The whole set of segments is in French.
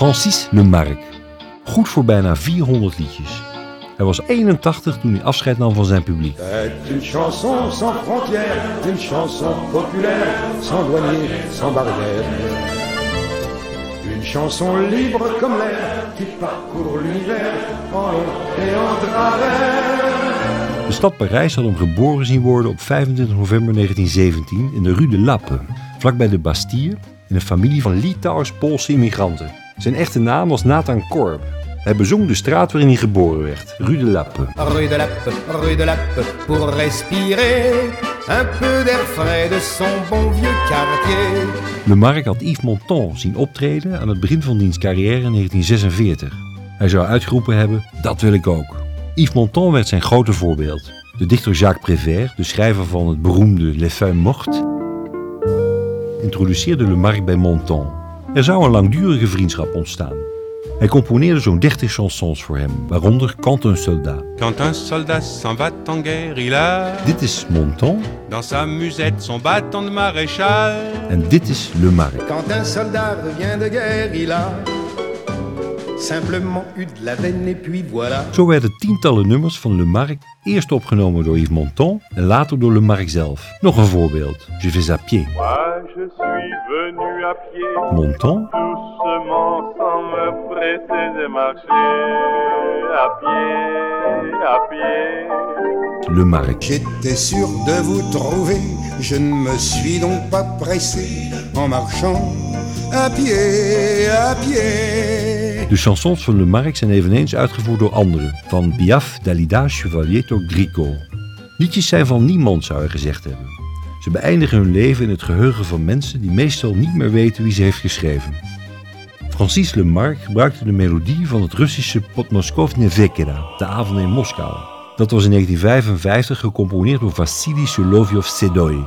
Francis Lemarque. Goed voor bijna 400 liedjes. Hij was 81 toen hij afscheid nam van zijn publiek. Une chanson sans frontières, une chanson populaire, sans douanier, sans barrière. Une chanson libre comme l'air qui parcourt l'univers en et en travers. De stad Parijs had hem geboren zien worden op 25 november 1917 in de Rue de Lappe, vlakbij de Bastille, in een familie van Litouws-Poolse immigranten. Zijn echte naam was Nathan Korb. Hij bezong de straat waarin hij geboren werd, Rue de Lappe. Rue de Lappe, rue de Lappe, pour respirer un peu d'air frais de son bon vieux quartier. Lemarque had Yves Montand zien optreden aan het begin van diens carrière in 1946. Hij zou uitgeroepen hebben, dat wil ik ook. Yves Montand werd zijn grote voorbeeld. De dichter Jacques Prévert, de schrijver van het beroemde Les Feuilles Mortes, introduceerde Lemarque bij Montand. Er zou een langdurige vriendschap ontstaan. Hij componeerde zo'n 30 chansons voor hem, waaronder Quand un soldat. Quand un soldat s'en va en guerre, il a Dit is Montand dans sa musette son bâton de maréchal. en dit is Lemarque. Quand un soldat revient de guerre, il a simplement eu de la veine et puis voilà. Zo werden tientallen nummers van Lemarque eerst opgenomen door Yves Montand en later door Lemarque zelf. Nog een voorbeeld, Je vais à pied. Moi, je suis venu à pied, Montand, doucement, sans me presser de marcher. À pied, à pied. Lemarque. J'étais sûr de vous trouver, je ne me suis donc pas pressé en marchant à pied, à pied. De chansons van Lemarque zijn eveneens uitgevoerd door anderen, van Biaf, Dalida, Chevalier tot Grico. Liedjes zijn van niemand, zou hij gezegd hebben. Ze beëindigen hun leven in het geheugen van mensen die meestal niet meer weten wie ze heeft geschreven. Francis Lemarque gebruikte de melodie van het Russische Podmoskovne Vekera, de avond in Moskou. Dat was in 1955 gecomponeerd door Vassili Solovjov-Sedoy.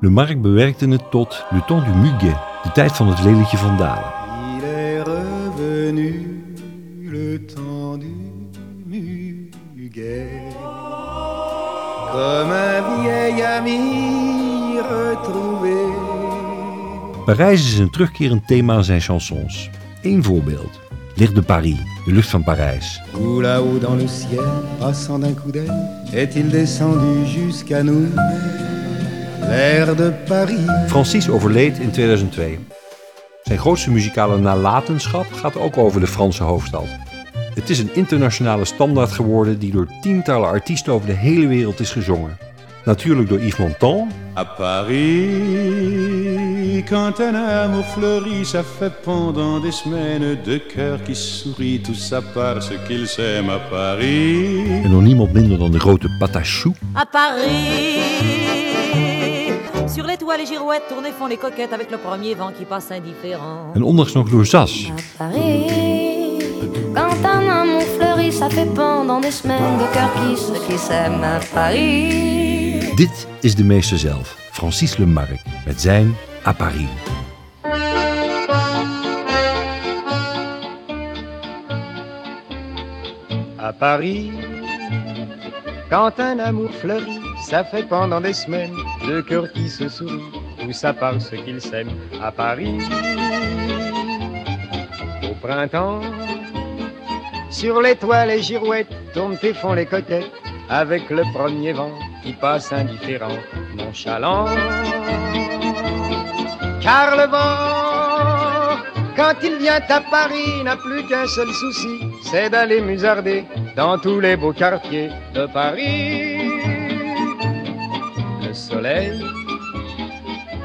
Lemarque bewerkte het tot Le Temps du Muguet, de tijd van het lelietje van Dalen. Le temps du. Comme un vieil ami. Parijs is een terugkerend thema in zijn chansons. Eén voorbeeld. Licht de Paris, de lucht van Parijs. Où là-haut dans le ciel, passant d'un coup d'œil, est-il descendu jusqu'à nous L'air de Paris. Francis overleed in 2002. Zijn grootste muzikale nalatenschap gaat ook over de Franse hoofdstad. Het is een internationale standaard geworden die door tientallen artiesten over de hele wereld is gezongen. Natuurlijk door Yves Montand, À Paris, quand un amour fleurit, ça fait pendant des semaines deux cœurs qui sourient, tout ça parce qu'ils s'aiment à Paris. en door niemand minder dan de grote Patachou, à Paris. Sur les toits, les girouettes tournent et font les coquettes avec le premier vent qui passe indifférent. en ondanks nog door Zas. À Paris, quand un amour fleurit, ça fait pendant des semaines de cœurs qui se qui s'aiment à Paris. Dit is de meester zelf, Francis Lemarque, met zijn À Paris. À Paris, quand un amour fleurit, ça fait pendant des semaines deux cœurs qui se sourient, tout ça parce qu'ils s'aiment. À Paris, au printemps, sur les toits les girouettes tournent et font les coquettes avec le premier vent qui passe indifférent, nonchalant. Car le vent, quand il vient à Paris, n'a plus qu'un seul souci, c'est d'aller musarder dans tous les beaux quartiers de Paris. Le soleil,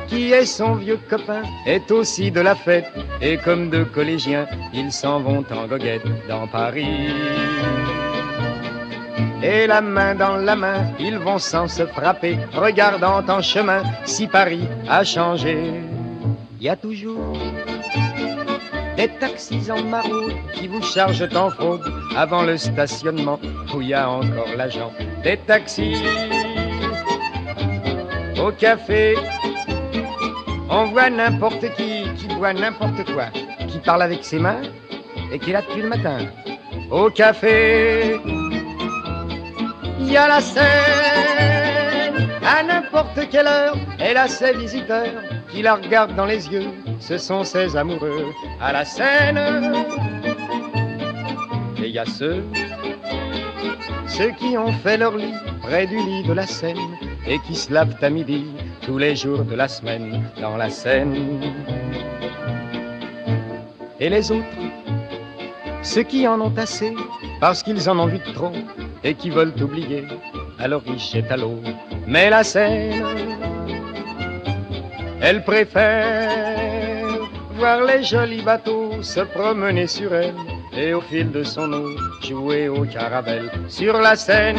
qui est son vieux copain, est aussi de la fête, et comme deux collégiens, ils s'en vont en goguette dans Paris. Et la main dans la main, ils vont sans se frapper, regardant en chemin si Paris a changé. Il y a toujours des taxis en maraude qui vous chargent en fraude avant le stationnement où il y a encore l'agent. Des taxis? Au café, on voit n'importe qui qui boit n'importe quoi, qui parle avec ses mains et qui là depuis le matin. Au café, il y a la scène à n'importe quelle heure. Elle a ses visiteurs qui la regardent dans les yeux, ce sont ces amoureux à la scène. Et il y a ceux, ceux qui ont fait leur lit près du lit de la Seine et qui se lavent à midi tous les jours de la semaine dans la Seine. Et les autres, ceux qui en ont assez parce qu'ils en ont vu trop et qui veulent oublier, alors ils jettent à l'eau. Mais la Seine, elle préfère voir les jolis bateaux se promener sur elle et au fil de son eau jouer au caravelle sur la Seine.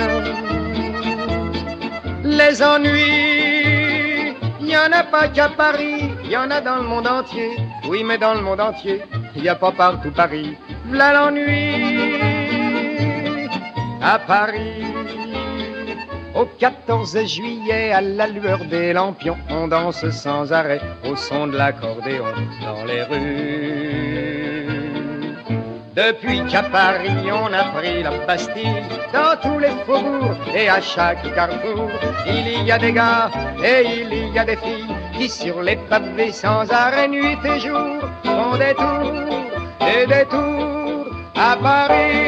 Les ennuis, il n'y en a pas qu'à Paris, il y en a dans le monde entier. Oui, mais dans le monde entier, il n'y a pas partout Paris. Voilà l'ennui à Paris. Au 14 juillet, à la lueur des lampions, on danse sans arrêt au son de l'accordéon dans les rues. Depuis qu'à Paris on a pris la Bastille, dans tous les faubourgs et à chaque carrefour, il y a des gars et il y a des filles qui sur les pavés sans arrêt nuit et jour font des tours et des tours à Paris.